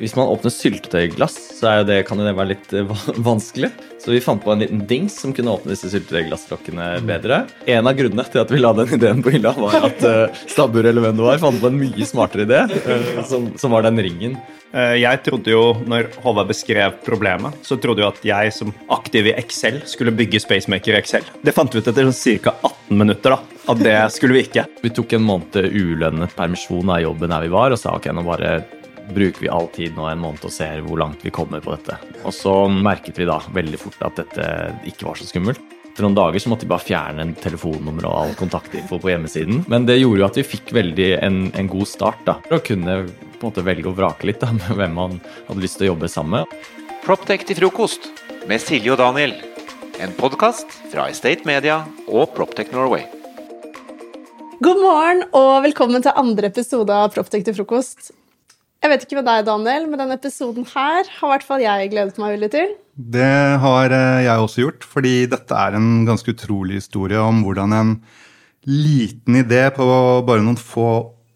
Hvis man åpner syltetøyglass, så er det, kan det være litt eh, vanskelig. Så vi fant på en liten dings som kunne åpne disse syltetøyglassklokkene bedre. En av grunnene til at vi la den ideen på hylla, var at uh, Stabbur eller hvem det var, fant på en mye smartere idé, uh, som, som, var den ringen. Jeg trodde jo, når Håvard beskrev problemet, så trodde jo at jeg som aktiv i Excel skulle bygge Spacemaker i Excel. Det fant vi ut etter ca. 18 minutter, da. At det skulle vi ikke. Vi tok en måned ulønnet permisjon av jobben der vi var, og sa ok, nå bare bruker vi all tid nå en måned og ser hvor langt vi kommer på dette. Og så merket vi da veldig fort at dette ikke var så skummelt. Etter noen dager så måtte vi bare fjerne en telefonnummer og all kontaktinfo på hjemmesiden. Men det gjorde jo at vi fikk veldig en, en god start. da, For å kunne på en måte velge og vrake litt da, med hvem man hadde lyst til å jobbe sammen med. Proptech til frokost med Silje og Daniel. En podkast fra Estate Media og Proptech Norway. God morgen og velkommen til andre episode av Proptech til frokost. Jeg vet ikke med deg, Daniel, men denne episoden her har i hvert fall jeg gledet meg veldig til. Det har eh, jeg også gjort, fordi dette er en ganske utrolig historie om hvordan en liten idé på bare noen få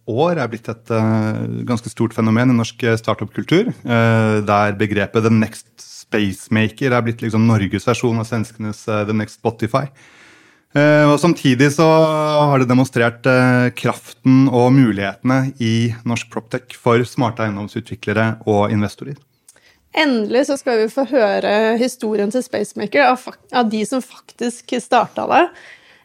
år er blitt et uh, ganske stort fenomen i norsk startup-kultur. Uh, der begrepet 'the next spacemaker' er blitt liksom Norges versjon av svenskenes 'the next Spotify'. Eh, og Samtidig så har det demonstrert eh, kraften og mulighetene i norsk Proptech for smarte eiendomsutviklere og investorer. Endelig så skal vi få høre historien til Spacemaker av, de som faktisk starta det.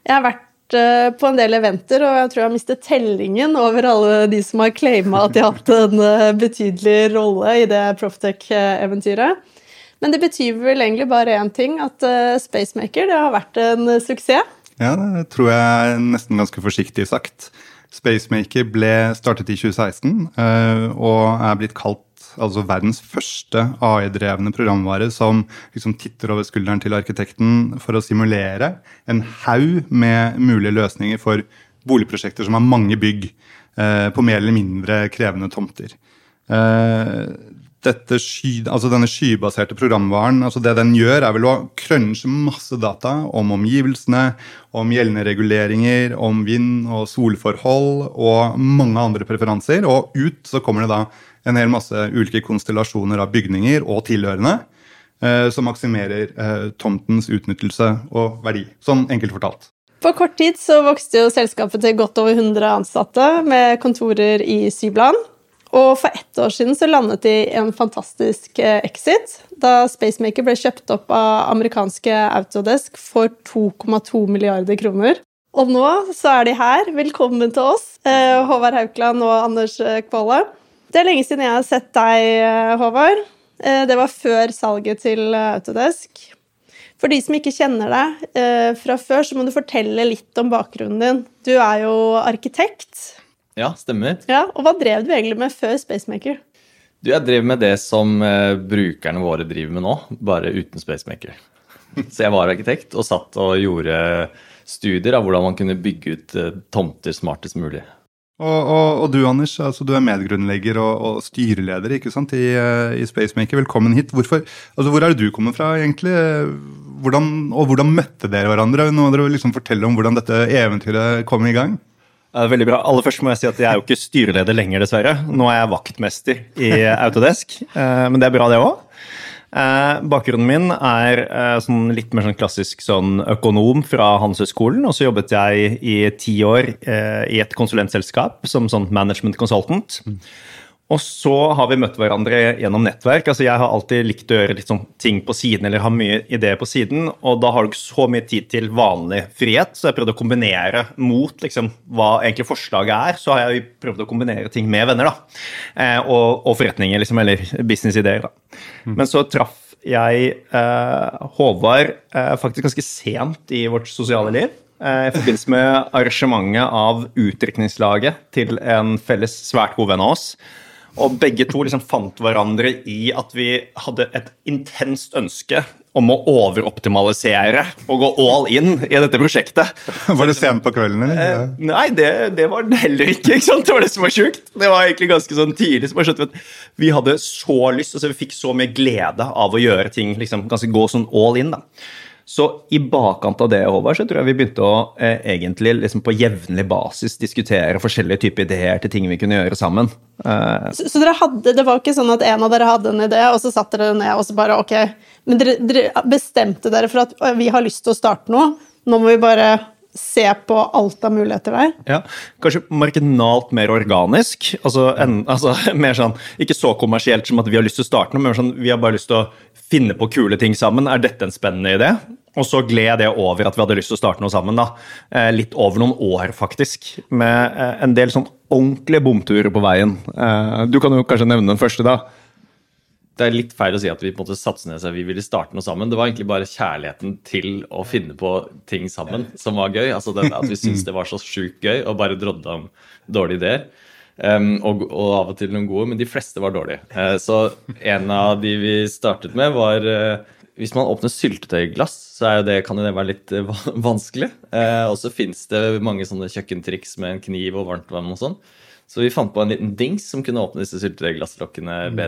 Jeg har vært eh, på en del eventer, og jeg tror jeg har mistet tellingen over alle de som har claima at de har hatt en betydelig rolle i det Proptech-eventyret. Men det betyr vel egentlig bare én ting, at Spacemaker har vært en suksess. Ja, det tror jeg er nesten ganske forsiktig sagt. Spacemaker ble startet i 2016 eh, og er blitt kalt altså verdens første AI-drevne programvare som liksom titter over skulderen til arkitekten for å simulere en haug med mulige løsninger for boligprosjekter som har mange bygg eh, på mer eller mindre krevende tomter. Eh, sky, altså denne skybaserte programvaren, altså det den gjør, er vel å crunche masse data om omgivelsene, om gjeldende reguleringer, om vind- og solforhold og mange andre preferanser. Og ut så kommer det da en hel masse ulike konstellasjoner av bygninger og tilhørende eh, som maksimerer eh, tomtens utnyttelse og verdi. Sånn enkelt fortalt. På kort tid så vokste jo selskapet til godt over 100 ansatte med kontorer i syv. Og for ett år siden så landet de en fantastisk eh, exit da Spacemaker ble kjøpt opp av amerikanske Autodesk for 2,2 milliarder kroner. Og nå så er de her. Velkommen til oss, eh, Håvard Haukland og Anders eh, Kvåle. Det er lenge siden jeg har sett deg, Håvard. Det var før salget til Autodesk. For de som ikke kjenner deg fra før, så må du fortelle litt om bakgrunnen din. Du er jo arkitekt. Ja, stemmer. Ja, Og hva drev du egentlig med før Spacemaker? Du, Jeg drev med det som eh, brukerne våre driver med nå, bare uten Spacemaker. Så jeg var arkitekt og satt og gjorde studier av hvordan man kunne bygge ut eh, tomter smartest mulig. Og, og, og, du Anders, altså du er medgrunnlegger og, og styreleder ikke sant, i, eh, i, Spacemaker. Velkommen hit. Hvorfor, altså hvor er det du kommer fra, egentlig? Hvordan, og hvordan møtte dere hverandre? Nå må dere liksom fortelle om hvordan dette eventyret kom i gang. Veldig bra. Aller først må jeg si at jeg er jo ikke styreleder lenger, dessverre. Nå er jeg vaktmester i Autodesk, eh, men det er bra, det òg. Eh, bakgrunnen min er eh, sånn litt mer sånn klassisk sånn økonom fra Handelshøyskolen. Og så jobbet jeg i ti år i et konsulentselskap som sånn management consultant. Og så har vi møtt hverandre gjennom nettverk. Altså Jeg har alltid likt å gjøre sånn ting på siden, eller ha mye ideer på siden, og da har du ikke så mye tid til vanlig frihet, så jeg prøvde å kombinere mot liksom, hva egentlig forslaget er. Så har jeg prøvd å kombinere ting med venner, da. Eh, og, og, forretninger, liksom, eller businessideer. da. Mm. Men så traff jeg eh, Håvard eh, faktisk ganske sent i vårt sosiale liv. Eh, I forbindelse med arrangementet av utdrikningslaget til en felles svært god venn av oss. Og begge to liksom fant hverandre i at vi hadde et intenst ønske om å overoptimalisere og gå all in i dette prosjektet. Var det sent på kvelden? eller? Eh, nei, det, det, var det heller ikke. ikke sant? Det var det som var sjukt. Det var egentlig ganske sånn tidlig. Skjønte vi at vi hadde så lyst, altså vi fikk så mye glede av å gjøre ting, liksom, ganske gå sånn all in. da. Så i bakkant av det, Håvard, så tror jeg vi begynte å eh, egentlig liksom på jevnlig basis diskutere forskjellige typer ideer til ting vi kunne gjøre sammen. Eh. Så, så, dere hadde, det var ikke sånn at en av dere hadde en idé, og så satte dere ned og så bare ok. Men dere, dere bestemte dere for at vi har lyst til å starte noe. Nå må vi bare se på alt av muligheter der? Ja, Kanskje marginalt mer organisk. Altså, en, altså, mer sånn, Ikke så kommersielt som at vi har lyst til å starte noe, men sånn, vi har bare lyst til å finne på kule ting sammen. Er dette en spennende idé? Og så gled det over at vi hadde lyst til å starte noe sammen. da. Eh, litt over noen år, faktisk. Med eh, en del sånn ordentlige bomturer på veien. Eh, du kan jo kanskje nevne den første, da. Det er litt feil å si at vi på en måte satset ned seg, vi ville starte noe sammen. Det var egentlig bare kjærligheten til å finne på ting sammen som var gøy. Altså det, At vi syntes det var så sjukt gøy og bare drodde om dårlige ideer. Um, og, og, av og til noen gode, men de fleste var dårlige. Uh, så en av de vi startet med, var uh, Hvis man åpner syltetøyglass, så er det, kan det være litt uh, vanskelig. og så fins det mange sånne kjøkkentriks med en kniv og varmt vann og sånn. Så vi fant på en liten dings som kunne åpne disse syltetøyglasslokkene mm.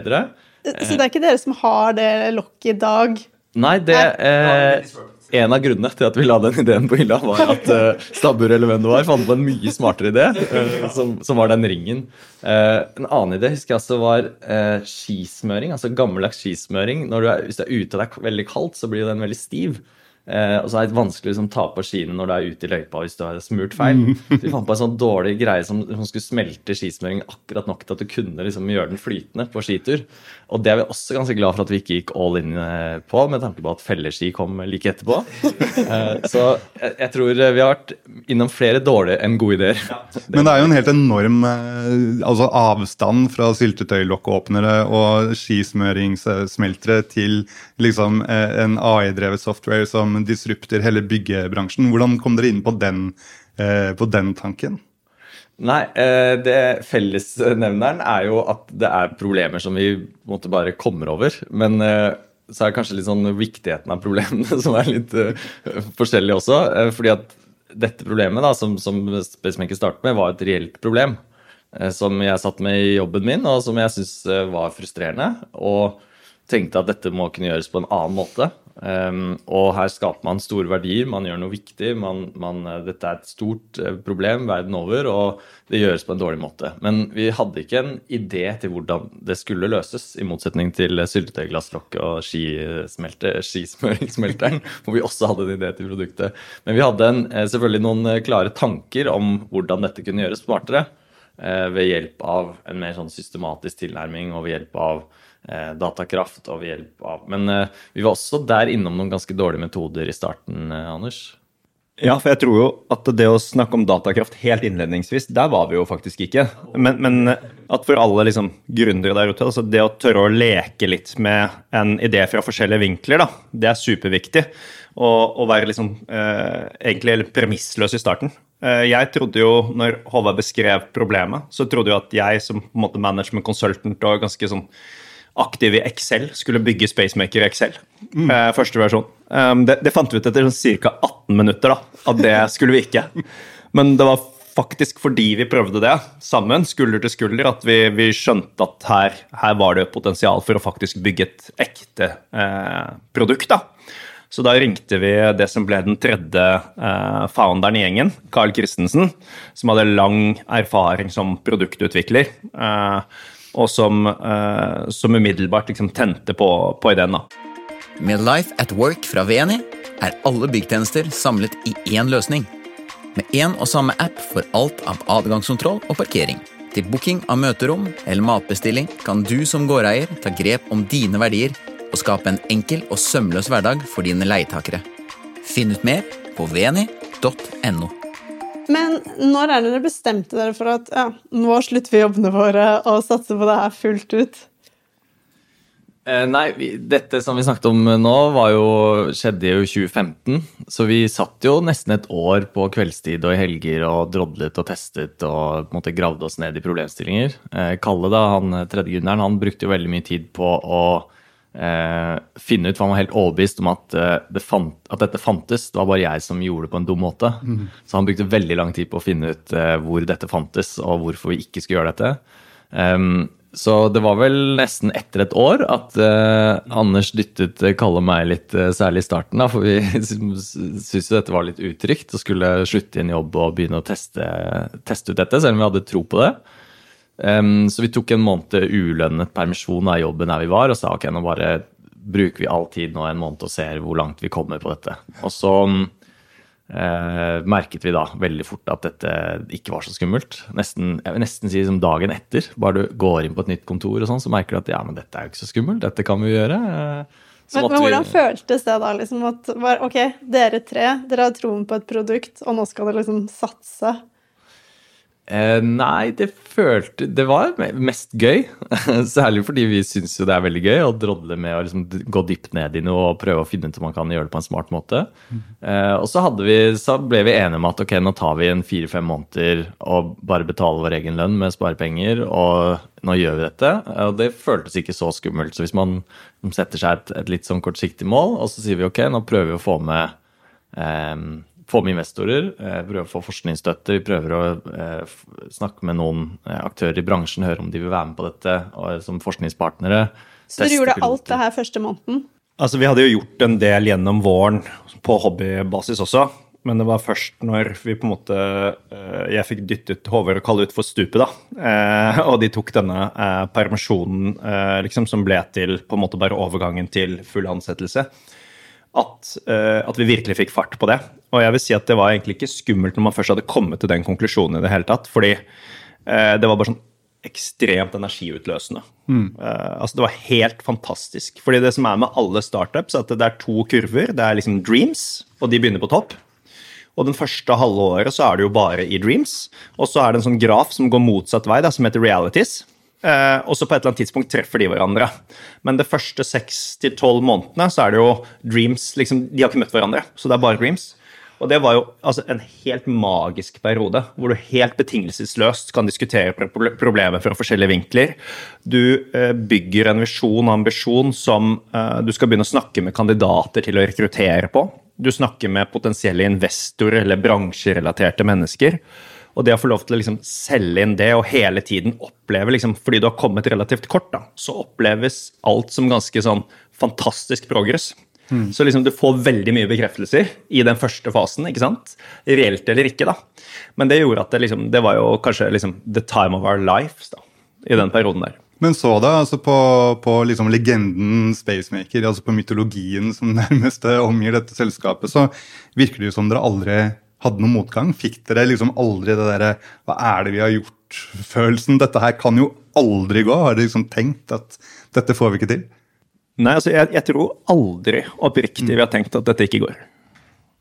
Bedre. Så det er ikke dere som har det lokket i dag? Nei, det eh, En av grunnene til at vi la den ideen på hylla, var at eh, Stabbur eller hvem det var, fant på en mye smartere idé, eh, som, som, var den ringen. Eh, en annen idé husker jeg altså var eh, skismøring, altså gammeldags skismøring. Du er, hvis det er ute og det er veldig kaldt, så blir den veldig stiv. Eh, og så er det vanskelig å liksom, ta på skiene når du er ute i løypa hvis du har smurt feil. Mm. Så vi fant på en sånn dårlig greie som, som skulle smelte skismøringen akkurat nok til at du kunne liksom, gjøre den flytende på skitur. Og det er vi også ganske glad for at vi ikke gikk all in eh, på, med tanke på at felleski kom like etterpå. Eh, så jeg, jeg, tror vi har vært innom flere dårlige enn gode ideer. Ja. Men det er jo en helt enorm altså avstand fra syltetøylokkåpnere og skismøringssmeltere til liksom en AI-drevet software som disrupter hele byggebransjen. Hvordan kom dere inn på den, på den tanken? Nei, eh, det fellesnevneren er jo at det er problemer som vi måtte bare kommer over. Men eh, så er det kanskje litt sånn viktigheten av problemene som er litt forskjellig også. fordi at dette problemet, da, som, som Spacemaker startet med, var et reelt problem. som jeg satt med i jobben min, og som jeg syntes var frustrerende. Og tenkte at dette må kunne gjøres på en annen måte. Um, og her skaper man store verdier, man gjør noe viktig. Man, man, eh, dette er et stort uh, problem verden over, og det gjøres på en dårlig måte. Men vi hadde ikke en idé til hvordan det skulle løses, i motsetning til syltetøyglasslokket og skismøringssmelteren, hvor vi også hadde en idé til produktet. Men vi hadde en, uh, selvfølgelig noen klare tanker om hvordan dette kunne gjøres smartere, ved hjelp av en mer sånn systematisk tilnærming og ved hjelp av Eh, datakraft og ved hjelp av Men eh, vi var også der innom noen ganske dårlige metoder i starten, eh, Anders. Ja, for jeg tror jo at det å snakke om datakraft helt innledningsvis, der var vi jo faktisk ikke. Men, men at for alle liksom, gründere der ute, altså det å tørre å leke litt med en idé fra forskjellige vinkler, da, det er superviktig. Og, å være liksom eh, egentlig premissløs i starten. Eh, jeg trodde jo, når Håvard beskrev problemet, så trodde jo at jeg som på en måte management consultant og ganske sånn aktiv i Excel, skulle bygge Spacemaker i Excel. Mm. Eh, første versjon. Um, det, det, fant vi ut etter sånn ca. 18 minutter, da, at det skulle vi ikke. Men det var faktisk fordi vi prøvde det sammen, skulder til skulder, at vi, vi skjønte at her, her, var det potensial for å faktisk bygge et ekte eh, produkt. da. Så da ringte vi det som ble den tredje eh, founderen i gjengen, Carl Christensen, som hadde lang erfaring som produktutvikler. Eh, og som, uh, som umiddelbart liksom tente på, på ideen. da. Med Life at Work fra VNI er alle byggtjenester samlet i én løsning. Med én og samme app for alt av adgangskontroll og parkering. Til booking av møterom eller matbestilling kan du som gårdeier ta grep om dine verdier og skape en enkel og sømløs hverdag for dine leietakere. Finn ut mer på veni.no. Men når er dere bestemte dere for at ja, nå slutter vi jobbene våre og satser på det her fullt ut? Eh, nei, vi, dette som vi snakket om nå, jo, skjedde jo i 2015. Så vi satt jo nesten et år på kveldstid og i helger og drodlet og testet og på en måte gravde oss ned i problemstillinger. Eh, Kalle, da, han tredje gründeren, han brukte jo veldig mye tid på å eh, finne ut, for han var helt overbevist om at, eh, det fant, at, dette fantes. Det var bare jeg som gjorde det på en dum måte. Mm. Så han brukte veldig lang tid på å finne ut eh, hvor dette fantes, og hvorfor vi ikke skulle gjøre dette. Um, Så det var vel nesten etter et år at eh, Anders dyttet eh, Kalle og meg litt, eh, særlig i starten. da, For vi syntes jo dette var litt utrygt og skulle slutte i en jobb og begynne å teste, teste ut dette, selv om vi hadde tro på det. Em, så vi tok en måned ulønnet permisjon av jobben der vi var, og sa ok, nå bare bruker vi all tid nå en måned og ser hvor langt vi kommer på dette. Og så eh, merket vi da veldig fort at dette ikke var så skummelt. Nesten, jeg vil nesten si som dagen etter. Bare du går inn på et nytt kontor, og sånn, så merker du at ja, men dette er jo ikke så skummelt. Dette kan vi jo gjøre. Eh, så Men, men vi- hvordan føltes det da? liksom at var, Ok, dere tre, dere har troen på et produkt, og nå skal dere liksom satse. Eh, nei, det følte Det var mest gøy. Særlig fordi vi syns jo det er veldig gøy å drodle med å liksom gå dypt ned i noe og prøve å finne ut om man kan gjøre det på en smart måte. Eh, og så, vi, så ble vi enige om at ok, nå tar vi en fire-fem måneder og bare betaler vår egen lønn med sparepenger, og nå gjør vi dette. Og det føltes ikke så skummelt. Så hvis man setter seg et, et litt sånn kortsiktig mål, og så sier vi ok, nå prøver vi å få med eh, få med investorer, eh, prøve å få forskningsstøtte. Vi prøver å eh, snakke med noen eh, aktører i bransjen, høre om de vil være med på dette som forskningspartnere. Så dere gjorde alt det her første måneden? Altså, Vi hadde jo gjort en del gjennom våren på hobbybasis også. Men det var først når vi på en måte eh, Jeg fikk dyttet Håvard og Kalle utfor stupet, da. Eh, og de tok denne eh, permisjonen eh, liksom, som ble til på en måte bare overgangen til full ansettelse. At, uh, at vi virkelig fikk fart på det. Og jeg vil si at det var egentlig ikke skummelt når man først hadde kommet til den konklusjonen i det hele tatt. Fordi uh, det var bare sånn ekstremt energiutløsende. Eh, altså Det var helt fantastisk. Fordi det som er med alle startups, er at det er to kurver. Det er liksom dreams, og de begynner på topp. Og den første halve året så er det jo bare i dreams. Og så er det en sånn graf som går motsatt vei, da, som heter realities. Eh, og så på et eller annet tidspunkt treffer de hverandre. Men det første seks til tolv månedene så er det jo dreams liksom, De har ikke møtt hverandre, så det er bare dreams. Og det var jo altså, en helt magisk periode, hvor du helt betingelsesløst kan diskutere problemet fra forskjellige vinkler. Du eh, bygger en visjon og ambisjon som eh, du skal begynne å snakke med kandidater til å rekruttere på. Du snakker med potensielle investorer eller bransjerelaterte mennesker. Og det å få lov til å liksom selge inn det og hele tiden oppleve, liksom, fordi du har kommet relativt kort, da, så oppleves alt som ganske sånn fantastisk progress. Så liksom du får veldig mye bekreftelser i den første fasen, ikke sant? Reelt eller ikke, da. Men det gjorde at det liksom, det var jo kanskje liksom the time of our lives, da, i den perioden der. Men så da, altså på, på liksom legenden Spacemaker, altså på mytologien som nærmest omgir dette selskapet, så virker det jo som dere aldri hadde noen motgang. Fikk dere liksom aldri det derre Hva er det vi har gjort-følelsen? Dette her kan jo aldri gå. Har dere liksom tenkt at dette får vi ikke til? Nei, altså jeg, jeg tror aldri oppriktig vi har tenkt at dette ikke går.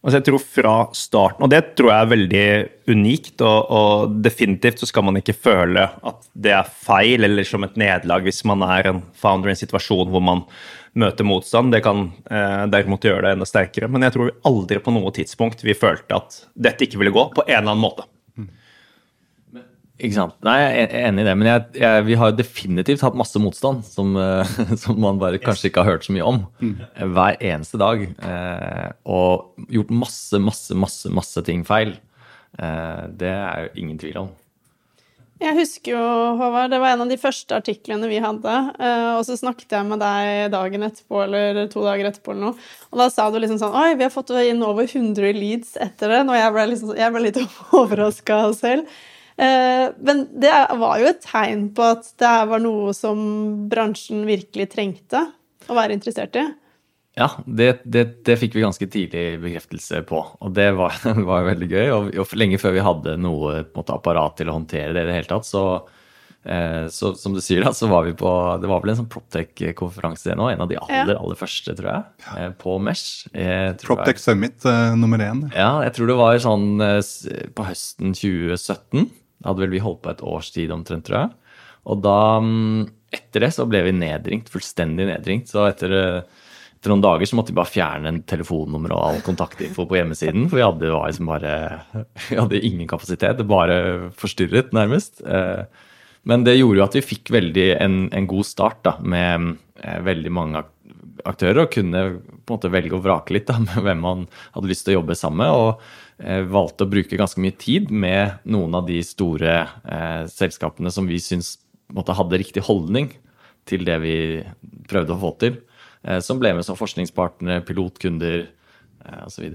Altså jeg tror fra starten, og det tror jeg er veldig unikt, og, og definitivt så skal man ikke føle at det er feil eller som et nederlag hvis man er en founder i en situasjon hvor man møter motstand. Det kan eh, derimot gjøre det enda sterkere. Men jeg tror aldri på noe tidspunkt vi følte at dette ikke ville gå på en eller annen måte. Ikke sant? Nei, jeg er enig i det, men jeg, jeg, vi har definitivt hatt masse motstand som, eh, som man bare kanskje ikke har hørt så mye om. eh, Hver eneste dag. eh, Og gjort masse, masse, masse, masse ting feil. Eh, Det er jo ingen tvil om. Jeg husker jo, Håvard, det var en av de første artiklene vi hadde. eh, Og så snakket jeg med deg dagen etterpå eller to dager etterpå, eller noe. Og da sa du liksom sånn Oi, vi har fått inn over 100 leads etter det. Og jeg ble, liksom, jeg ble litt overraska selv. Eh, Men det var jo et tegn på at det var noe som bransjen virkelig trengte å være interessert i. Ja, det, det, det fikk vi ganske tidlig bekreftelse på, og det var, var veldig gøy. Og, og lenge før vi hadde noe måte, apparat til å håndtere det i det hele tatt, så, eh, så som du sier, da, så var vi på Det var vel en sånn Proptech-konferanse nå, en av de aller, aller første, tror jeg, eh, på Mesh. Proptech Summit eh, nummer én. Ja, jeg tror det var sånn eh, på høsten 2017. Da hadde vel vi holdt på et års tid omtrent, tror jeg. Og da, mm, etter det, så ble vi nedringt, fullstendig nedringt. Så etter, eh, etter noen dager så måtte vi bare fjerne en telefonnummer og all kontaktinfo på hjemmesiden. For vi hadde, liksom bare, vi hadde ingen kapasitet. Det bare forstyrret, nærmest. Eh, Men det gjorde jo at vi fikk veldig en, en god start da, med eh, veldig mange aktører, og kunne på en måte velge og vrake litt da, med hvem man hadde lyst til å jobbe sammen med. og eh, valgte å bruke ganske mye tid med noen av de store eh, selskapene som vi syns hadde riktig holdning til det vi prøvde å få til. Eh, som ble med som forskningspartnere, pilotkunder eh, osv.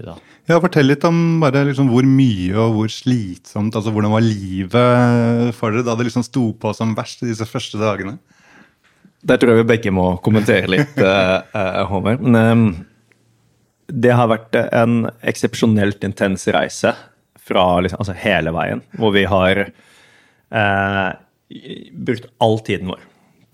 Ja, fortell litt om bare liksom hvor mye og hvor slitsomt altså Hvordan var livet for dere da det liksom sto på som verst disse første dagene? Der tror jeg vi begge må kommentere litt, uh, Håvard. Men um, det har vært en eksepsjonelt intens reise fra liksom, altså hele veien, hvor vi har eh, brukt all tiden vår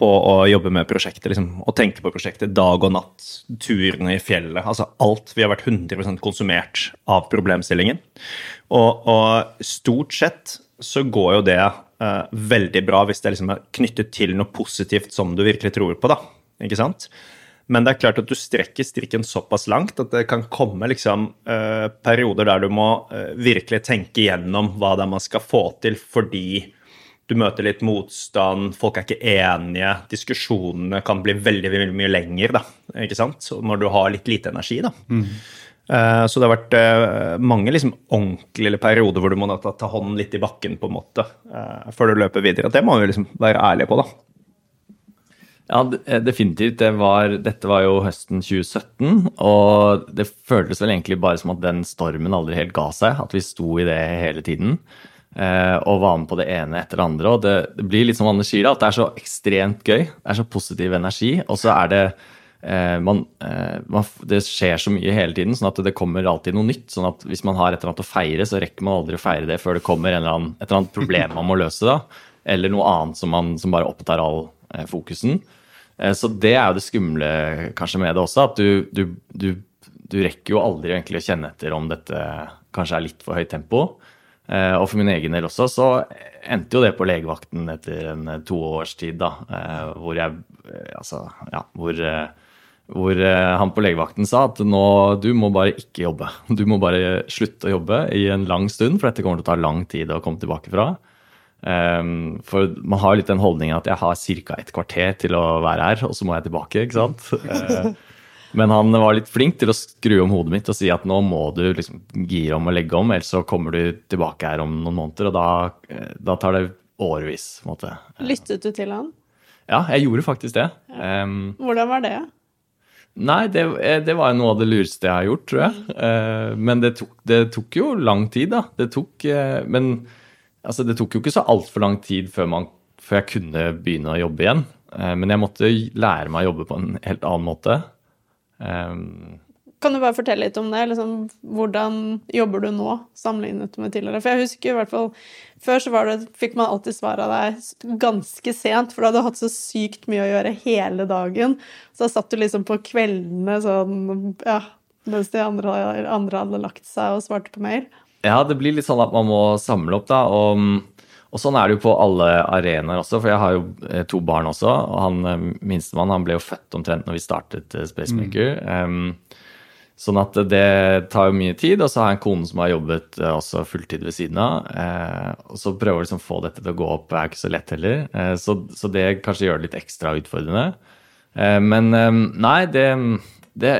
på å jobbe med prosjektet. Liksom, og tenke på prosjektet dag og natt. Turene i fjellet. altså Alt. Vi har vært 100 konsumert av problemstillingen. Og, og, stort sett så går jo det eh, veldig bra hvis det liksom er knyttet til noe positivt som du virkelig tror på. da, ikke sant? Men det er klart at du strekker strikken såpass langt at det kan komme liksom, eh, perioder der du må eh, virkelig tenke igjennom hva det er man skal få til fordi du møter litt motstand, folk er ikke enige, diskusjonene kan bli veldig, veldig mye lenger da, ikke sant? når du har litt lite energi. da. Mm. Uh, så det har vært uh, mange liksom, ordentlige perioder hvor du må ta, ta hånden litt i bakken på en måte, uh, før du løper videre. Det må vi liksom være ærlige på, da. Ja, definitivt. Det var, dette var jo høsten 2017, og det føltes vel egentlig bare som at den stormen aldri helt ga seg. At vi sto i det hele tiden. Eh, og var med på det ene etter det andre. Og det, det blir litt som Anders sier, at det er så ekstremt gøy. Det er så positiv energi. Og så er det eh, man, eh, man, Det skjer så mye hele tiden, sånn at det kommer alltid noe nytt. sånn at hvis man har et eller annet å feire, så rekker man aldri å feire det før det kommer eller annen, et eller annet problem man må løse. da, Eller noe annet som, man, som bare opptar all eh, fokusen. Eh, så det er jo det skumle kanskje med det også, at du, du, du, du rekker jo aldri egentlig å kjenne etter om dette kanskje er litt for høyt tempo. Eh, og for min egen del også, så endte jo det på legevakten etter en eh, to års tid, da. Eh, hvor jeg Altså, ja, hvor, hvor han på legevakten sa at nå, du må bare ikke jobbe. Du må bare slutte å jobbe i en lang stund, for dette kommer til å ta lang tid å komme tilbake fra. For man har litt den holdningen at jeg har ca. et kvarter til å være her, og så må jeg tilbake, ikke sant. Men han var litt flink til å skru om hodet mitt og si at nå må du liksom gire om og legge om, ellers så kommer du tilbake her om noen måneder, og da, eh, da tar det årevis. på en måte. Lyttet du til han? Ja, jeg gjorde faktisk det. Ja. Um, Hvordan var det? Nei, det, eh, det, var noe av det lureste jeg har gjort, tror jeg. Mm. Uh, men det tok, det tok, jo lang tid, da. Det tok uh, Men altså, det tok jo ikke så altfor lang tid før, man, før, jeg kunne begynne å jobbe igjen. Uh, men jeg måtte lære meg å jobbe på en helt annen måte. Um, kan du bare fortelle litt om det? Liksom, hvordan jobber du nå sammenlignet med tidligere? For jeg husker i hvert fall Før så det, fikk man alltid svar av deg ganske sent, for du hadde hatt så sykt mye å gjøre hele dagen. Så da satt du liksom på kveldene sånn ja, mens de andre, andre hadde lagt seg og svarte på mail. Ja, det blir litt sånn at man må samle opp, da. og og sånn er det jo på alle arenaer også, for jeg har jo eh, to barn også. Og han eh, minstemann han ble jo født omtrent når vi startet eh, Spacemaker. Mm. Um, sånn at det tar jo mye tid. Og så har jeg en kone som har jobbet også fulltid ved siden av. Uh, og så prøver å liksom få dette til å gå opp er ikke så lett heller. Uh, så, så, det kanskje gjør det litt ekstra utfordrende. Uh, men um, nei, det, det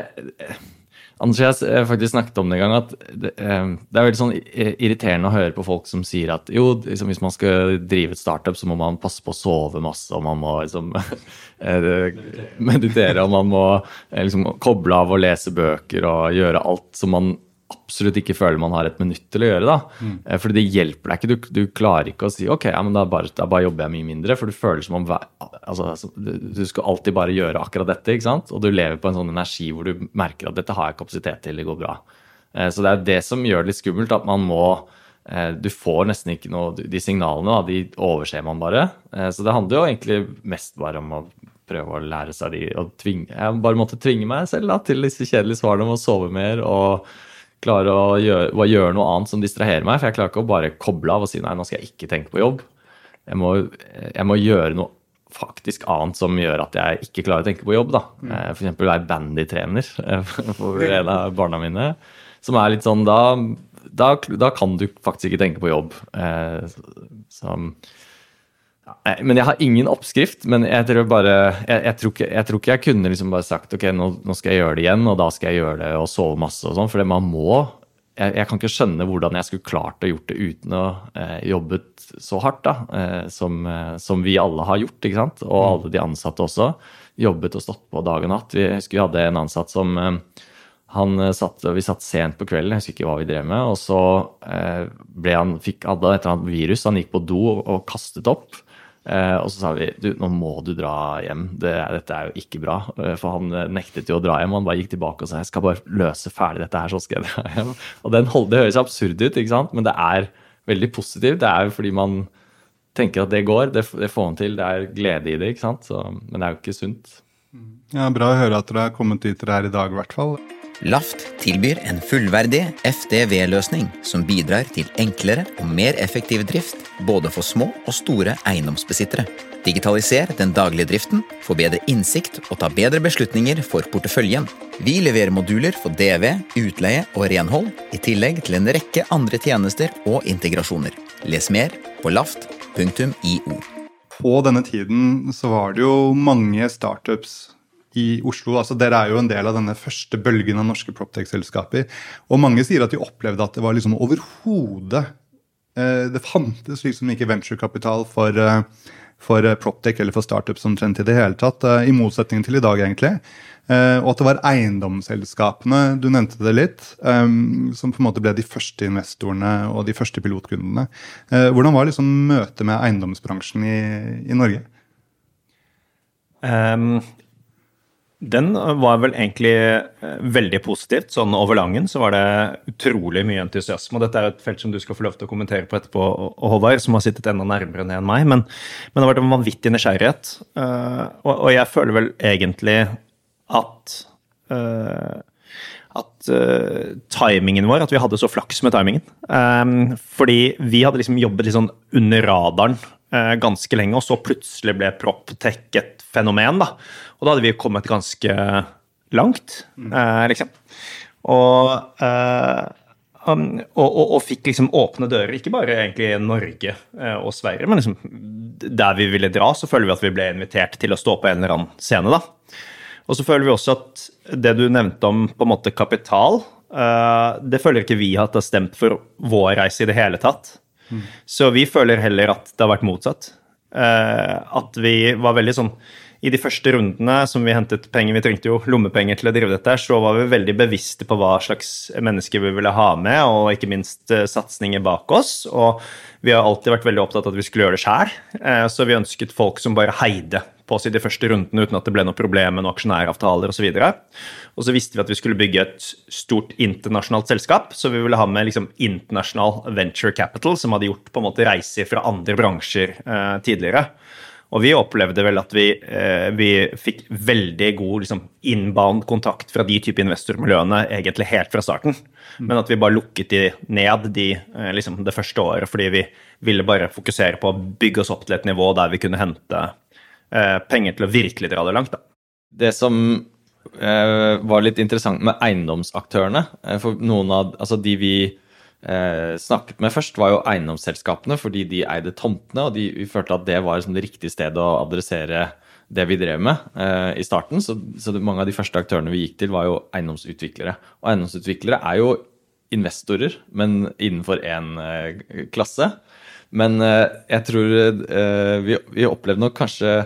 Anders jeg har faktisk snakket om det en gang, at det, eh, det, er veldig sånn irriterende å høre på folk som sier at jo, liksom, hvis man skal drive et startup, så må man passe på å sove masse, og man må liksom eh, meditere, og man må eh, liksom koble av og lese bøker og gjøre alt som man absolutt ikke føler man har et minutt til å gjøre. da. Mm. Eh, fordi det hjelper deg ikke. Du, du, klarer ikke å si ok, ja, men da bare, da bare, jobber jeg mye mindre. For du føler som om altså, du skal alltid bare gjøre akkurat dette. ikke sant? Og du lever på en sånn energi hvor du merker at dette har jeg kapasitet til, det går bra. Eh, så det er det som gjør det litt skummelt, at man må eh, du får nesten ikke noe De signalene de overser man bare. Så det handler jo egentlig mest bare om å prøve å lære seg de og tvinge, Jeg bare måtte tvinge meg selv da, til disse kjedelige svarene om å sove mer og klare å gjøre, gjøre, noe annet som distraherer meg. For jeg klarer ikke å bare koble av og si nei, nå skal jeg ikke tenke på jobb. Jeg må, jeg må gjøre noe faktisk annet som gjør at jeg ikke klarer å tenke på jobb. da. Mm. Eh, F.eks. være bandytrener eh, for en av barna mine. Som er litt sånn da, da, da kan du faktisk ikke tenke på jobb. Eh, så men jeg har ingen oppskrift. Men jeg tror bare Jeg, jeg, tror, ikke, jeg tror, ikke, jeg kunne liksom bare sagt ok, nå, nå, skal jeg gjøre det igjen, og da skal jeg gjøre det og sove masse og sånn. For man må jeg, jeg, kan ikke skjønne hvordan jeg skulle klart å gjort det uten å eh, jobbet så hardt da, eh, som, eh, som, vi alle har gjort. ikke sant? Og alle de ansatte også. Jobbet og stått på dag og natt. Vi husker vi hadde en ansatt som eh, han satt, Vi satt sent på kvelden, jeg husker ikke hva vi drev med. Og så eh, ble han, fikk Adda et eller annet virus, han gikk på do og, og kastet opp. Eh, og så sa vi du, nå må du dra hjem, det, dette er jo ikke bra. Eh, for han eh, nektet jo å dra hjem, han bare gikk tilbake og sa jeg skal bare løse ferdig dette her, så skal jeg dra hjem. Og den, Det høres absurd ut, ikke sant? men det er veldig positivt. Det er jo fordi man tenker at det går, det, det får man til, det er glede i det, ikke sant? Så, men det er jo ikke sunt. Ja, Bra å høre at dere har kommet dit dere er i dag, i hvert fall. Laft tilbyr en fullverdig FDV-løsning som bidrar til enklere og mer effektiv drift både for små og store eiendomsbesittere. Digitaliser den daglige driften, få bedre innsikt og ta bedre beslutninger for porteføljen. Vi leverer moduler for DV, utleie og renhold, i tillegg til en rekke andre tjenester og integrasjoner. Les mer på laft.io. På denne tiden så var det jo mange startups i Oslo. altså Dere er jo en del av denne første bølgen av norske Proptech-selskaper. Og mange sier at de opplevde at det var liksom overhodet eh, Det fantes liksom ikke venturekapital for, eh, for eh, Proptech eller for startups omtrent i det hele tatt. Eh, I motsetning til i dag, egentlig. Eh, og at det var eiendomsselskapene, du nevnte det litt, eh, som på en måte ble de første investorene og de første pilotkundene. hvordan var liksom møtet med eiendomsbransjen i, i Norge? Um, den var vel egentlig eh, veldig positivt. Sånn over langen så var det utrolig mye entusiasme. Og dette er et felt som du skal få lov til å kommentere på etterpå, Håvard, som har sittet enda nærmere ned enn meg. Men, men, det har vært en vanvittig nysgjerrighet. Uh, og, og, jeg føler vel egentlig at uh, at uh, timingen vår, at vi hadde så flaks med timingen. Um, fordi vi hadde liksom jobbet litt sånn under radaren uh, ganske lenge, og så plutselig ble PropTech et fenomen. da. Og da hadde vi kommet ganske langt, eh, liksom. Og, eh, og, og, og, fikk liksom åpne dører, ikke bare egentlig Norge eh, og Sverige, men liksom der vi ville dra, så føler vi at vi ble invitert til å stå på en eller annen scene, da. Og så føler vi også at det du nevnte om på en måte kapital, eh, det føler ikke vi at det har stemt for vår reise i det hele tatt. Mm. Så vi føler heller at det har vært motsatt. Eh, at vi var veldig sånn i de første rundene som vi hentet penger, vi trengte jo lommepenger til å drive dette, så var vi veldig bevisste på hva slags mennesker vi ville ha med, og ikke minst uh, satsinger bak oss. Og vi har alltid vært veldig opptatt av at vi skulle gjøre det sjæl, uh, så vi ønsket folk som bare heide på oss i de første rundene uten at det ble noe problem med noen aksjonæravtaler osv. Og, og så visste vi at vi skulle bygge et stort internasjonalt selskap, så vi ville ha med liksom internasjonal venture capital, som hadde gjort på en måte reiser fra andre bransjer eh, tidligere. Og vi opplevde vel at vi, eh, vi fikk veldig god liksom, inbound kontakt fra de type investormiljøene egentlig helt fra starten. Mm. Men at vi bare lukket de ned de, eh, liksom, det første året fordi vi ville bare fokusere på å bygge oss opp til et nivå der vi kunne hente penger til å virkelig dra det langt. Da. Det som eh, var litt interessant med eiendomsaktørene, eh, for noen av altså de vi eh, snakket med først, var jo eiendomsselskapene, fordi de eide tomtene, og de, vi følte at det var liksom det riktige stedet å adressere det vi drev med eh, i starten. Så, så, mange av de første aktørene vi gikk til, var jo eiendomsutviklere. Og eiendomsutviklere er jo investorer, men innenfor én eh, klasse. Men eh, jeg tror eh, vi, vi opplevde nok kanskje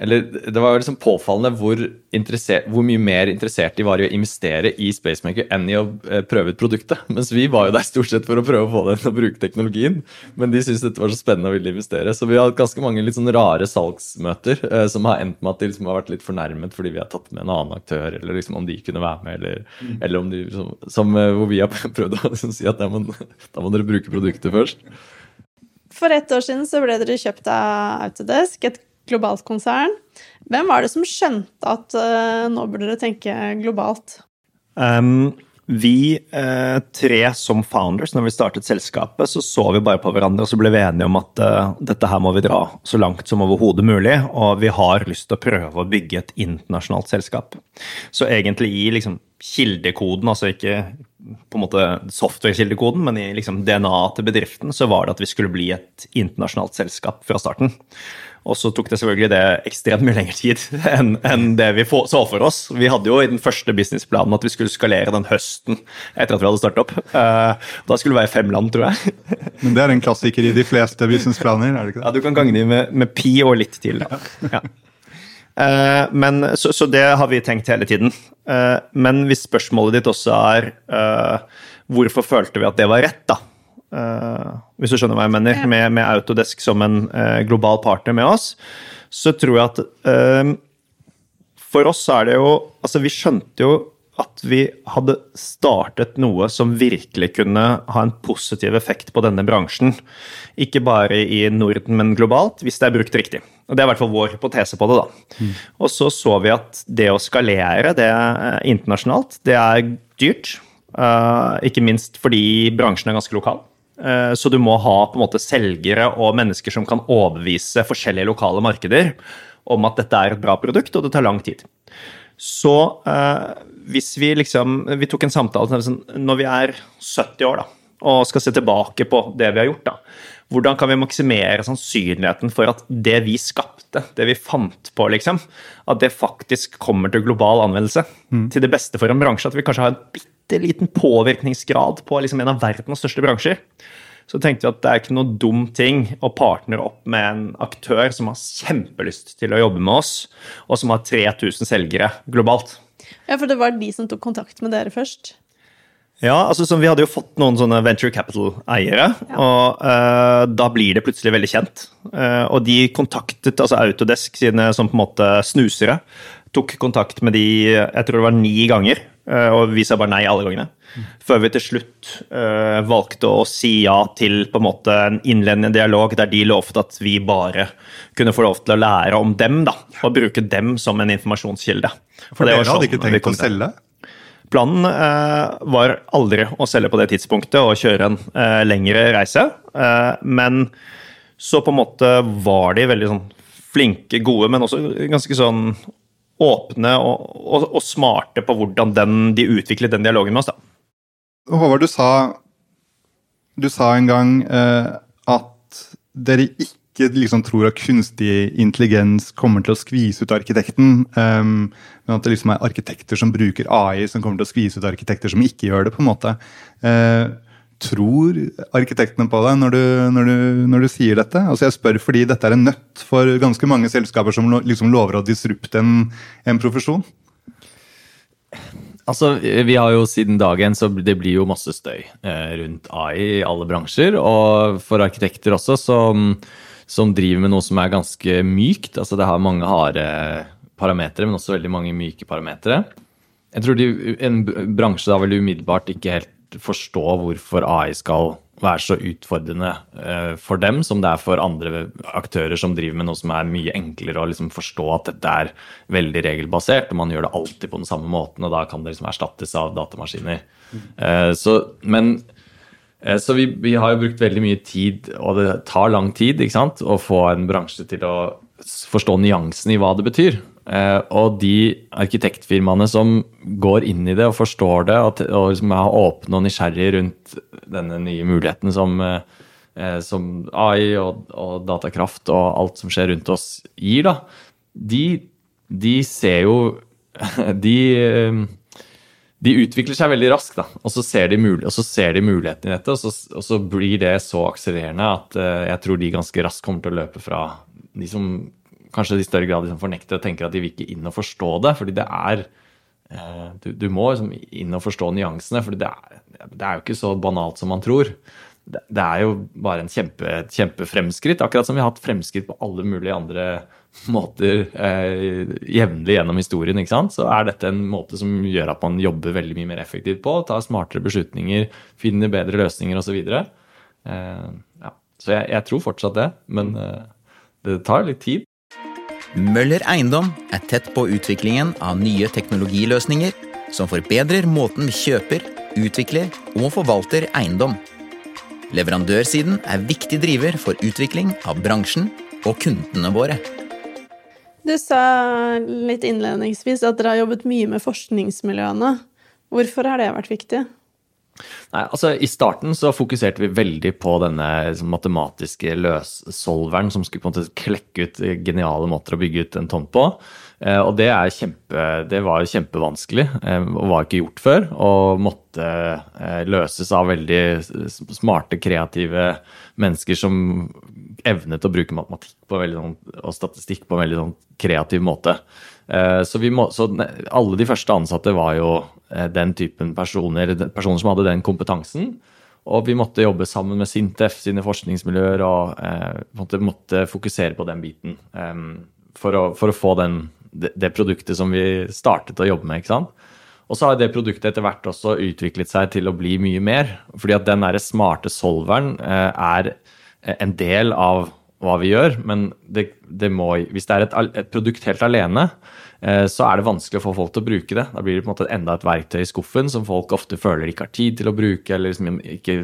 eller det var jo liksom påfallende hvor, hvor, mye mer interessert de var i å investere i Spacemaker enn i å eh, prøve ut produktet. Mens vi var jo der stort sett for å prøve å få dem til å bruke teknologien. Men de syntes dette var så spennende og ville investere. Så vi har hatt ganske mange litt sånn rare salgsmøter eh, som har endt med at de liksom har vært litt fornærmet fordi vi har tatt med en annen aktør, eller liksom om de kunne være med, eller, mm. eller om de liksom, som, eh, Hvor vi har prøvd å liksom, si at da må, da må dere bruke produktet først. For ett år siden så ble dere kjøpt av Autodesk, et globalt konsern. Hvem var det som skjønte at uh, nå burde dere tenke globalt? Um, vi uh, tre som founders, når vi startet selskapet, så så vi bare på hverandre og så ble vi enige om at uh, dette her må vi dra så langt som overhodet mulig. Og vi har lyst til å prøve å bygge et internasjonalt selskap. Så egentlig i liksom, kildekoden, altså ikke på en måte software-kildekoden, men i liksom DNA til bedriften, så var det at vi skulle bli et internasjonalt selskap fra starten. Og så tok det selvfølgelig det ekstremt mye lengre tid enn, enn det vi så for oss. Vi hadde jo i den første businessplanen at vi skulle skalere den høsten etter at vi hadde startet opp. Uh, da skulle det være fem land, tror jeg. Men det er en klassiker i de fleste businessplaner? er det ikke det? Ja, Du kan gange dem med, med pi og litt til. Da. Ja. Uh, men, så, så, det har vi tenkt hele tiden. Uh, men hvis spørsmålet ditt også er hvorfor følte vi at det var rett, da? Uh, hvis du skjønner hva jeg mener, ja. med, med, Autodesk som en eh, global partner med oss, så tror jeg at eh, For oss er det jo Altså, vi skjønte jo at vi hadde startet noe som virkelig kunne ha en positiv effekt på denne bransjen. Ikke bare i Norden, men globalt, hvis det er brukt riktig. Og Det er i hvert fall vår hypotese på det. da. Mm. Og så så vi at det å skalere det internasjonalt, det er dyrt. ikke minst fordi bransjen er ganske lokal. Eh, så du må ha på en måte selgere og mennesker som kan overbevise forskjellige lokale markeder om at dette er et bra produkt, og det tar lang tid. Så eh, hvis vi liksom Vi tok en samtale sånn, når vi er 70 år da, og skal se tilbake på det vi har gjort. da, Hvordan kan vi maksimere sannsynligheten for at det vi skapte, det vi fant på, liksom, at det faktisk kommer til global anvendelse? Mm. Til det beste for en bransje. At vi kanskje har en bitte bitte liten påvirkningsgrad på liksom en av verdens største bransjer, så tenkte vi at det er ikke noe dum ting å partnere opp med en aktør som har kjempelyst til å jobbe med oss, og som har 3000 selgere globalt. Ja, for det var de som tok kontakt med dere først? Ja, altså Vi hadde jo fått noen sånne venture capital-eiere, ja. og uh, da blir det plutselig veldig kjent. Uh, og de kontaktet altså Autodesk sine som på en måte snusere. Tok kontakt med de jeg tror det var ni ganger. Eh, og vi sa bare nei alle gangene. Før vi til slutt uh, valgte å si ja til på en måte en innledende dialog der de lovte at vi bare kunne få lov til å lære om dem, da, og bruke dem som en informasjonskilde. For dere hadde sånn ikke tenkt å selge? Planen uh, var aldri å selge på det tidspunktet og kjøre en uh, lengre reise. men så på en måte var de veldig sånn flinke, gode, men også ganske sånn åpne og, og, og smarte på hvordan den, de utviklet den dialogen med oss. da. Håvard, du sa, du sa en gang eh, at dere ikke liksom tror at kunstig intelligens kommer til å skvise ut arkitekten, um, men at det liksom er arkitekter som bruker AI som kommer til å skvise ut arkitekter som ikke gjør det. på en måte. Uh, tror arkitektene på deg når du, når, du, når du, sier dette? Altså Jeg spør fordi dette er en nøtt for ganske mange selskaper som liksom lover å disrupte en, en profesjon. Altså, Vi har jo siden dagen, så det blir jo masse støy eh, rundt AI i alle bransjer. Og for arkitekter også, som, som, driver med noe som er ganske mykt. altså Det har mange harde parametere, men også veldig mange myke parametere. Jeg tror de, en bransje da vil umiddelbart ikke helt forstå hvorfor AI skal være så utfordrende eh, for dem som det er for andre aktører som driver med noe som er mye enklere å liksom forstå at dette er veldig regelbasert, og man gjør det alltid på den samme måten, og da kan det liksom erstattes av datamaskiner. Mm. Så, men, eh, så vi, vi, har jo brukt veldig mye tid, og det tar lang tid, ikke sant, å få en bransje til å forstå nyansen i hva det betyr. Eh, og de arkitektfirmaene som går inn i det og forstår det, og, som er åpne og nysgjerrige rundt denne nye muligheten som, eh, som AI og, og, datakraft og alt som skjer rundt oss, gir, da, de, de ser jo de, de utvikler seg veldig raskt, da, og så ser de, mul de muligheten i dette. Og så, og så, blir det så akselererende at jeg tror de ganske raskt kommer til å løpe fra de som kanskje i større grad liksom fornekter og tenker at de vil ikke inn og forstå det. fordi det er eh, du, du, må liksom inn og forstå nyansene, for det, det, er jo ikke så banalt som man tror. Det, det er jo bare en kjempe, kjempefremskritt, akkurat som vi har hatt fremskritt på alle mulige andre måter eh, jevnlig gjennom historien. ikke sant? Så er dette en måte som gjør at man jobber veldig mye mer effektivt på, tar smartere beslutninger, finner bedre løsninger osv. Eh, ja. så jeg, jeg, tror fortsatt det, men eh, det tar litt tid. Møller Eiendom er tett på utviklingen av nye teknologiløsninger som forbedrer måten vi kjøper, utvikler og forvalter eiendom. Leverandørsiden er viktig driver for utvikling av bransjen og kundene våre. Du sa litt innledningsvis at dere har jobbet mye med forskningsmiljøene. Hvorfor har det vært viktig? Nei, altså I starten så fokuserte vi veldig på denne liksom, matematiske løssolveren som skulle på en måte klekke ut geniale måter å bygge ut en tomt på. Eh, og det, kjempe, det var kjempevanskelig eh, og var ikke gjort før. Og måtte eh, løses av veldig smarte, kreative mennesker som evnet å bruke matematikk sånn, og statistikk på en veldig sånn, kreativ måte. Så, må, så, alle de første ansatte var jo den typen personer, personer som hadde den kompetansen. Og vi måtte jobbe sammen med Sintef sine forskningsmiljøer og eh, måtte, måtte, fokusere på den biten eh, for, å, for, å, få den, det, produktet som vi startet å jobbe med. ikke sant? Og så har det produktet etter hvert også utviklet seg til å bli mye mer. Fordi at den der smarte solveren eh, er en del av hva vi gjør, men det, det må, hvis det er et, et, produkt helt alene, eh, så er det vanskelig å få folk til å bruke det. Da blir det på en måte enda et verktøy i skuffen som folk ofte føler ikke har tid til å bruke, eller liksom ikke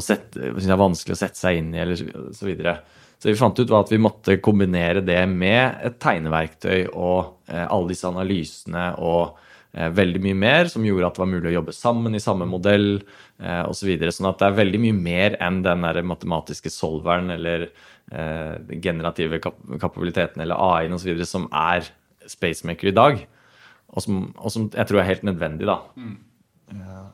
sette, synes er vanskelig å sette seg inn i, eller så videre. Så vi fant ut at vi måtte kombinere det med et tegneverktøy og eh, alle disse analysene og eh, veldig mye mer, som gjorde at det var mulig å jobbe sammen i samme modell eh, osv. Så videre. sånn at det er veldig mye mer enn den der matematiske solveren eller generative kap kapabiliteten eller AI-en osv. som er Spacemaker i dag, og som, og som, jeg tror er helt nødvendig. da. Mm. Ja.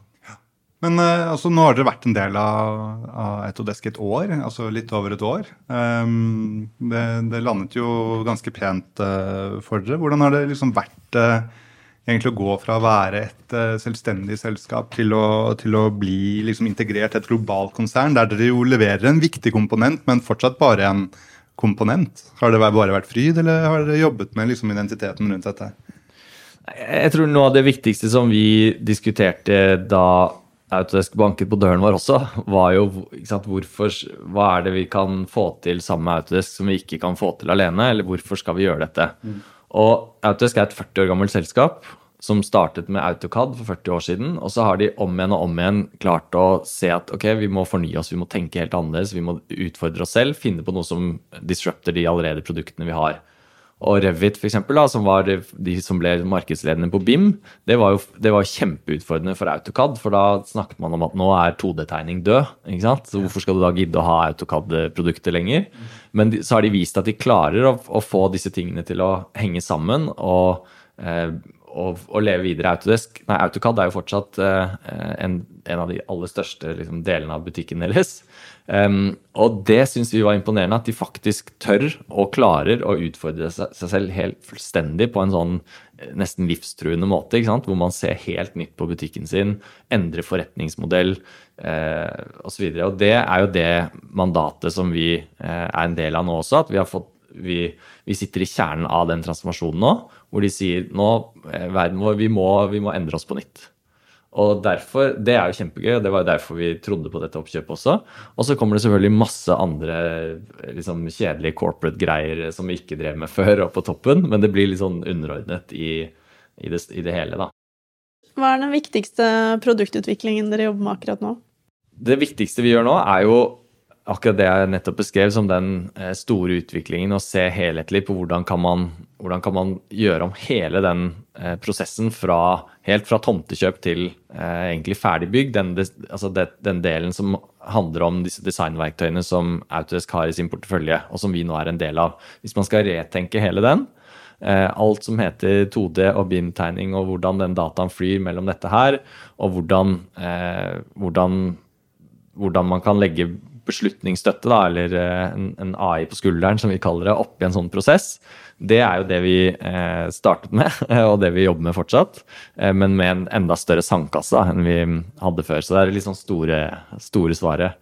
Men uh, altså, nå har dere vært en del av, av Etodesk et år, altså litt over et år. Um, det, det, landet jo ganske pent uh, for dere. Hvordan har det liksom vært uh, egentlig å gå fra å være et selvstendig selskap til å, til å bli liksom integrert i et globalt konsern, der dere jo leverer en viktig komponent, men fortsatt bare en komponent? Har det bare vært fryd, eller har dere jobbet med liksom, identiteten rundt dette? Jeg tror noe av det viktigste som vi diskuterte da Autodesk banket på døren vår også, var jo sant, hvorfor, hva er det vi kan få til sammen med Autodesk som vi ikke kan få til alene, eller hvorfor skal vi gjøre dette? Mm. Og Autodesk er et 40 år gammelt selskap som startet med AutoCAD for 40 år siden. Og så har de om igjen og om igjen klart å se at ok, vi må fornye oss, vi må tenke helt annerledes, vi må utfordre oss selv, finne på noe som disrupter de allerede produktene vi har. Og Revit, for eksempel, da, som var de som ble markedsledende på BIM, det var jo det var kjempeutfordrende for AutoCAD. For da snakket man om at nå er 2D-tegning død. ikke sant? Så hvorfor skal du da gidde å ha AutoCAD-produkter lenger? Men de, så har de vist at de klarer å, å, få disse tingene til å henge sammen og, eh, og, å, leve videre. Autodesk, nei, AutoCAD er jo fortsatt uh, en, en, av de aller største liksom, delene av butikken deres. Um, og det syns vi var imponerende, at de faktisk tør og klarer å utfordre seg, selv helt fullstendig på en sånn eh, nesten livstruende måte, hvor man ser helt nytt på butikken sin, endrer forretningsmodell eh, osv. Og, så og det er jo det mandatet som vi eh, er en del av nå også. at vi har fått vi, vi, sitter i kjernen av den transformasjonen nå, hvor de sier nå, eh, verden vår, vi må, vi må endre oss på nytt. Og derfor, Det er jo kjempegøy, og det var jo derfor vi trodde på dette oppkjøpet også. Og så kommer det selvfølgelig masse andre liksom, kjedelige corporate greier som vi ikke drev med før, og på toppen, men det blir litt sånn underordnet i, i, det, i det hele, da. Hva er den viktigste produktutviklingen dere jobber med akkurat nå? Det viktigste vi gjør nå, er jo akkurat det jeg nettopp beskrev som den eh, store utviklingen, å se helhetlig på hvordan kan man, hvordan kan man gjøre om hele den eh, prosessen fra, helt fra tomtekjøp til eh, egentlig ferdigbygg. Den, altså det, den, delen som handler om disse designverktøyene som Autodesk har i sin portefølje, og som vi nå er en del av. Hvis man skal retenke hele den, eh, alt som heter 2D og BIM-tegning, og hvordan den dataen flyr mellom dette her, og hvordan, eh, hvordan, hvordan man kan legge beslutningsstøtte, da, eller eh, en, en, AI på skulderen, som vi kaller det, oppi en sånn prosess, det er jo det vi eh, startet med, og det vi jobber med fortsatt. Eh, men med en enda større sandkasse enn vi hadde før. Så det er litt sånn store, store svaret.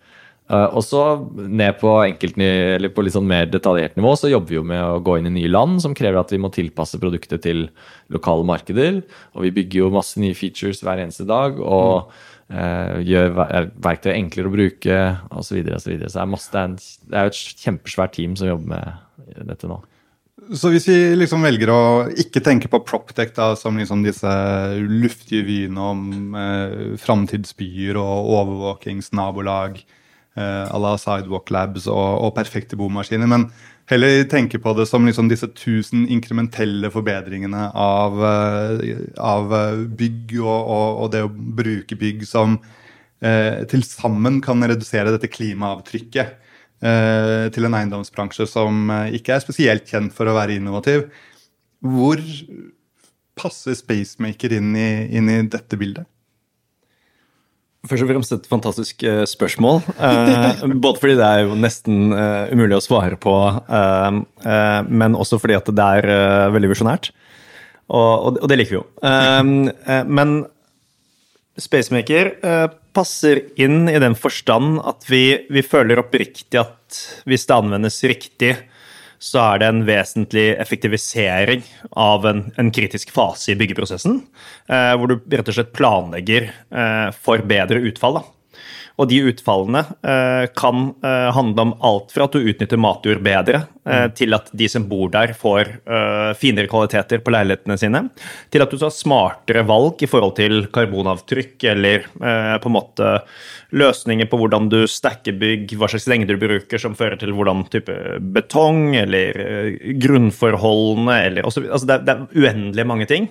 Uh, og så ned på, eller på litt sånn mer detaljert nivå så jobber vi jo med å gå inn i nye land som krever at vi må tilpasse produktet til lokale markeder. Og vi bygger jo masse nye features hver eneste dag. og mm Eh, gjør verktøy enklere å bruke osv. Så, og så, videre. så det er, det er jo et kjempesvært team som jobber med dette nå. Så hvis vi liksom velger å ikke tenke på Proptech da, som liksom disse luftige vyene om eh, framtidsbyer og overvåkingsnabolag eh, à la Sidewalk Labs og, og perfekte bomaskiner, men heller tenke på det som liksom disse tusen inkrementelle forbedringene av, eh, av eh, bygg og, og, og, det å bruke bygg som eh, til sammen kan redusere dette klimaavtrykket eh, til en eiendomsbransje som eh, ikke er spesielt kjent for å være innovativ. Hvor passer Spacemaker inn i, inn i dette bildet? Først og fremst et fantastisk uh, spørsmål. Uh, både fordi det er jo nesten uh, umulig å svare på, men også fordi at det er veldig visjonært. Og, og, det liker vi jo. men Spacemaker passer inn i den forstand at vi, vi føler oppriktig at hvis det anvendes riktig, så er det en vesentlig effektivisering av en, en kritisk fase i byggeprosessen. Eh, hvor du rett og slett planlegger eh, for bedre utfall. Da. Og de utfallene eh, kan eh, handle om alt fra at du utnytter matjord bedre, eh, mm. til at de som bor der, får finere kvaliteter på leilighetene sine, til at du tar smartere valg i forhold til karbonavtrykk eller på en måte løsninger på hvordan du stacker bygg, hva slags lengder du bruker som fører til hvordan type betong eller grunnforholdene eller også, altså det, det er uendelig mange ting.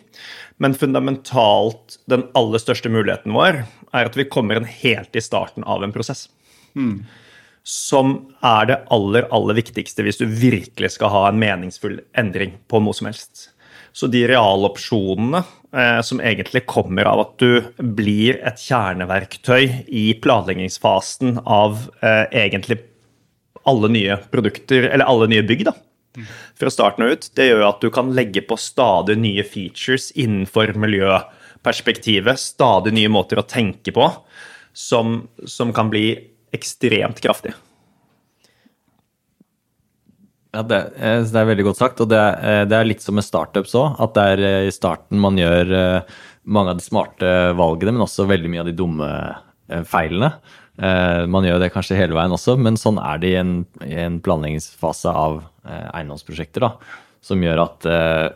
Men fundamentalt, den aller største muligheten vår er at vi kommer en helt i starten av en prosess. Mm. Som er det aller, aller viktigste hvis du virkelig skal ha en meningsfull endring på noe som helst. Så de realopsjonene eh, som egentlig kommer av at du blir et kjerneverktøy i planleggingsfasen av eh, egentlig alle nye produkter, eller alle nye bygg, da, fra starten av ut, det gjør at du kan legge på stadig nye features innenfor miljøperspektivet. Stadig nye måter å tenke på som, som kan bli ekstremt kraftig. Ja, det, eh, det, er veldig godt sagt. Og det, eh, det er litt som med startups òg. At det er eh, i starten man gjør mange av de smarte valgene, men også veldig mye av de dumme feilene. Man gjør det kanskje hele veien også, men sånn er det i en, i en planleggingsfase av eiendomsprosjekter. da, Som gjør at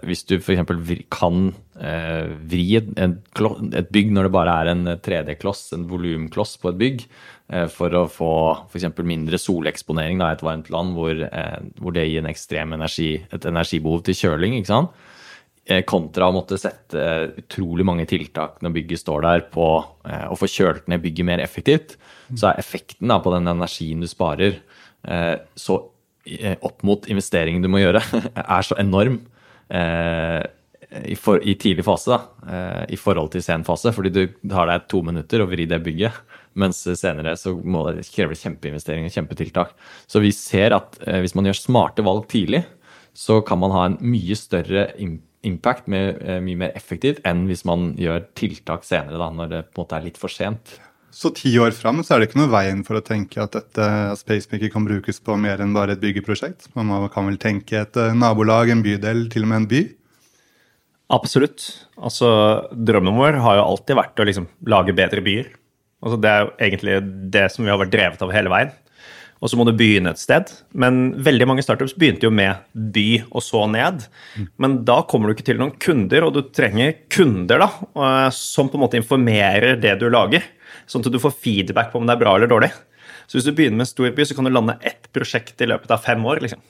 hvis du f.eks. kan vri et, et, bygg når det bare er en 3D-kloss, en volumkloss på et bygg, for å få f.eks. mindre soleksponering i et varmt land hvor, hvor, det gir en ekstrem energi, et energibehov til kjøling. ikke sant? Kontra å måtte sette utrolig mange tiltak når bygget står der på å få kjølt ned bygget mer effektivt så er effekten da, på den energien du sparer, eh, så eh, opp mot investeringen du må gjøre, er så enorm eh, i, for, i tidlig fase da, i forhold til sen fase. Fordi du har deg to minutter å vri det bygget. Mens senere så må det kreve kjempeinvesteringer, kjempetiltak. Så vi ser at hvis man gjør smarte valg tidlig, så kan man ha en mye større impact med mye mer effektivt enn hvis man gjør tiltak senere, da, når det på en måte er litt for sent. Så ti år fram så er det ikke noe veien for å tenke at dette Spacemaker kan brukes på mer enn bare et byggeprosjekt. Man kan vel tenke et eh, nabolag, en bydel, til og med en by? Absolutt. Altså, Drømmen vår har jo alltid vært å liksom, lage bedre byer. Altså, det er jo egentlig det som vi har vært drevet av hele veien. Og så må du begynne et sted. Men veldig mange startups begynte jo med by og så ned. Men da kommer du ikke til noen kunder, og du trenger kunder da, eh, som på en måte informerer det du lager. Sånn at du får feedback på om det er bra eller dårlig. Så hvis du begynner med en stor by, så kan du lande ett prosjekt i løpet av fem år. liksom.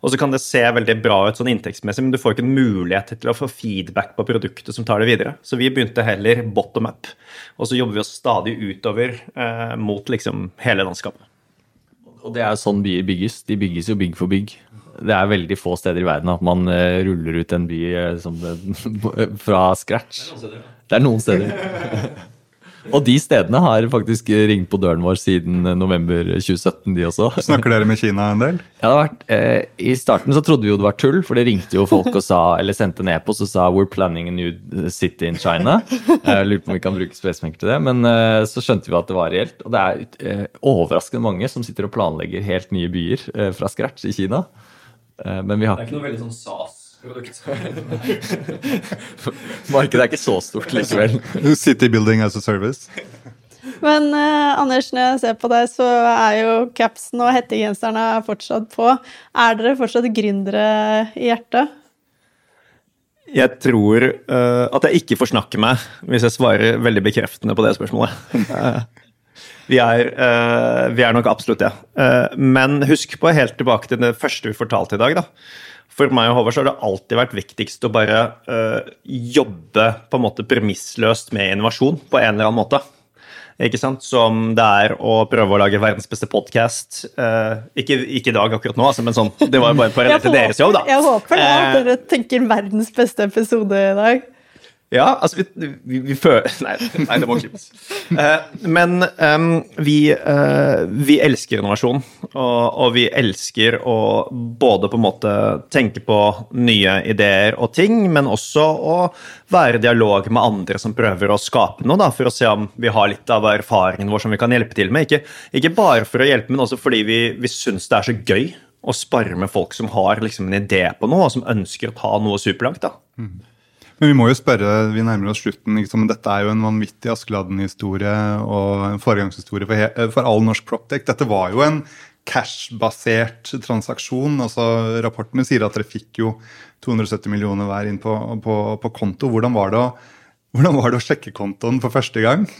Og så kan det se veldig bra ut sånn inntektsmessig, men du får ikke en mulighet til å få feedback på produktet som tar det videre. Så vi begynte heller bottom up, og så jobber vi oss stadig utover eh, mot liksom hele landskapet. Og det er jo sånn byer bygges. De bygges jo bygg for bygg. Det er veldig få steder i verden at man uh, ruller ut en by uh, som, fra scratch. Det er noen steder. Og de stedene har faktisk ringt på døren vår siden november 2017, de også. Snakker dere med Kina en del? Ja, det har vært, eh, I starten så trodde vi jo det var tull, for det ringte jo folk og sa, eller sendte en e-post og sa 'We're planning a new city in China'. Jeg lurer på om vi kan bruke spesifikt til det. Men eh, så skjønte vi at det var reelt. Og det er eh, overraskende mange som sitter og planlegger helt nye byer eh, fra scratch i Kina. Eh, men vi har Det er ikke noe veldig sånn SAS. Markedet er ikke så stort likevel. City building as a service. Men eh, Anders, når jeg ser på deg, så er jo capsen og hettegenserne fortsatt på. Er dere fortsatt gründere i hjertet? Jeg tror uh, at jeg ikke forsnakker meg hvis jeg svarer veldig bekreftende på det spørsmålet. Uh, vi, er, vi er, nok absolutt det. men husk på helt tilbake til det første vi fortalte i dag. da for meg og Håvard så har det alltid vært viktigst å bare uh, jobbe på en måte premissløst med innovasjon på en eller annen måte. Ikke sant? Som det er å prøve å lage verdens beste podkast. ikke, ikke i dag akkurat nå, altså, men sånn, det var jo bare parallelt til deres jobb, da. Jeg håper det, at Eh, dere tenker verdens beste episode i dag. Ja, altså vi, vi, vi føler Nei, nei, det må klippes. Uh, men um, vi, uh, vi elsker innovasjon, og, og vi elsker å både på en måte tenke på nye ideer og ting, men også å være i dialog med andre som prøver å skape noe, da, for å se om vi har litt av erfaringen vår som vi kan hjelpe til med. Ikke, ikke bare for å hjelpe, men også fordi vi, vi syns det er så gøy å spare med folk som har liksom en idé på noe, og som ønsker å ta noe superlangt. da. Men vi må jo spørre, vi nærmer oss slutten. Liksom, dette er jo en vanvittig Askeladden-historie og en foregangshistorie for, for all norsk proptech. Dette var jo en cash-basert transaksjon. altså Rapportene sier at dere fikk jo 270 millioner hver inn på, på, på konto. Hvordan var, å, hvordan var det å sjekke kontoen for første gang?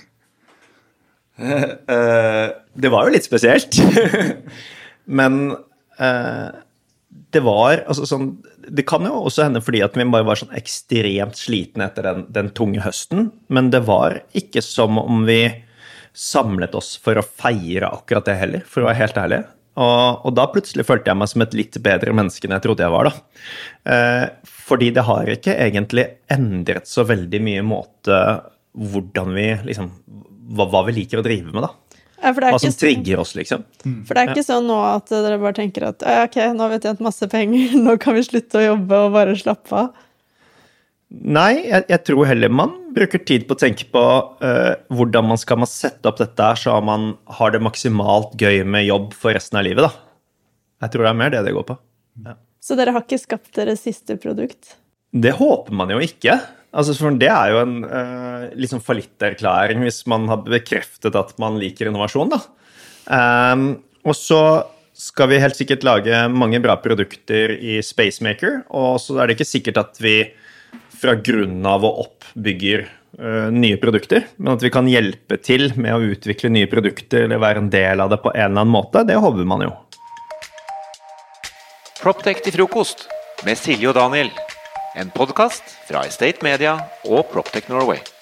Eh, det var jo litt spesielt. Men eh, det var altså sånn Det kan jo også hende fordi at vi bare var sånn ekstremt slitne etter den, den tunge høsten. Men det var ikke som om vi samlet oss for å feire akkurat det heller, for å være helt ærlig. Og, og da plutselig følte jeg meg som et litt bedre menneske enn jeg trodde jeg var. da. Eh, fordi det har ikke egentlig endret så veldig mye måte hvordan vi liksom hva, hva vi liker å drive med, da. Ja, for det er Hva som sånn- trigger oss, liksom. For det er ikke sånn nå at dere bare tenker at ok, nå har vi tjent masse penger, nå kan vi slutte å jobbe og bare slappe av. Nei, jeg, jeg tror heller man bruker tid på å tenke på uh, hvordan man skal man sette opp dette her så man har det maksimalt gøy med jobb for resten av livet, da. Jeg tror det er mer det det går på. Så dere har ikke skapt deres siste produkt? Det håper man jo ikke. Altså, for det er jo en uh, liksom fallitterklæring hvis man har bekreftet at man liker innovasjon. Da. Um, og så skal vi helt sikkert lage mange bra produkter i Spacemaker, og så er det ikke sikkert at vi fra grunnen av og opp bygger eh, nye produkter, men at vi kan hjelpe til med å utvikle nye produkter eller være en del av det på en eller annen måte, det håper man jo. Proptech til frokost med Silje og Daniel. En podkast fra Estate Media og Proptech Norway.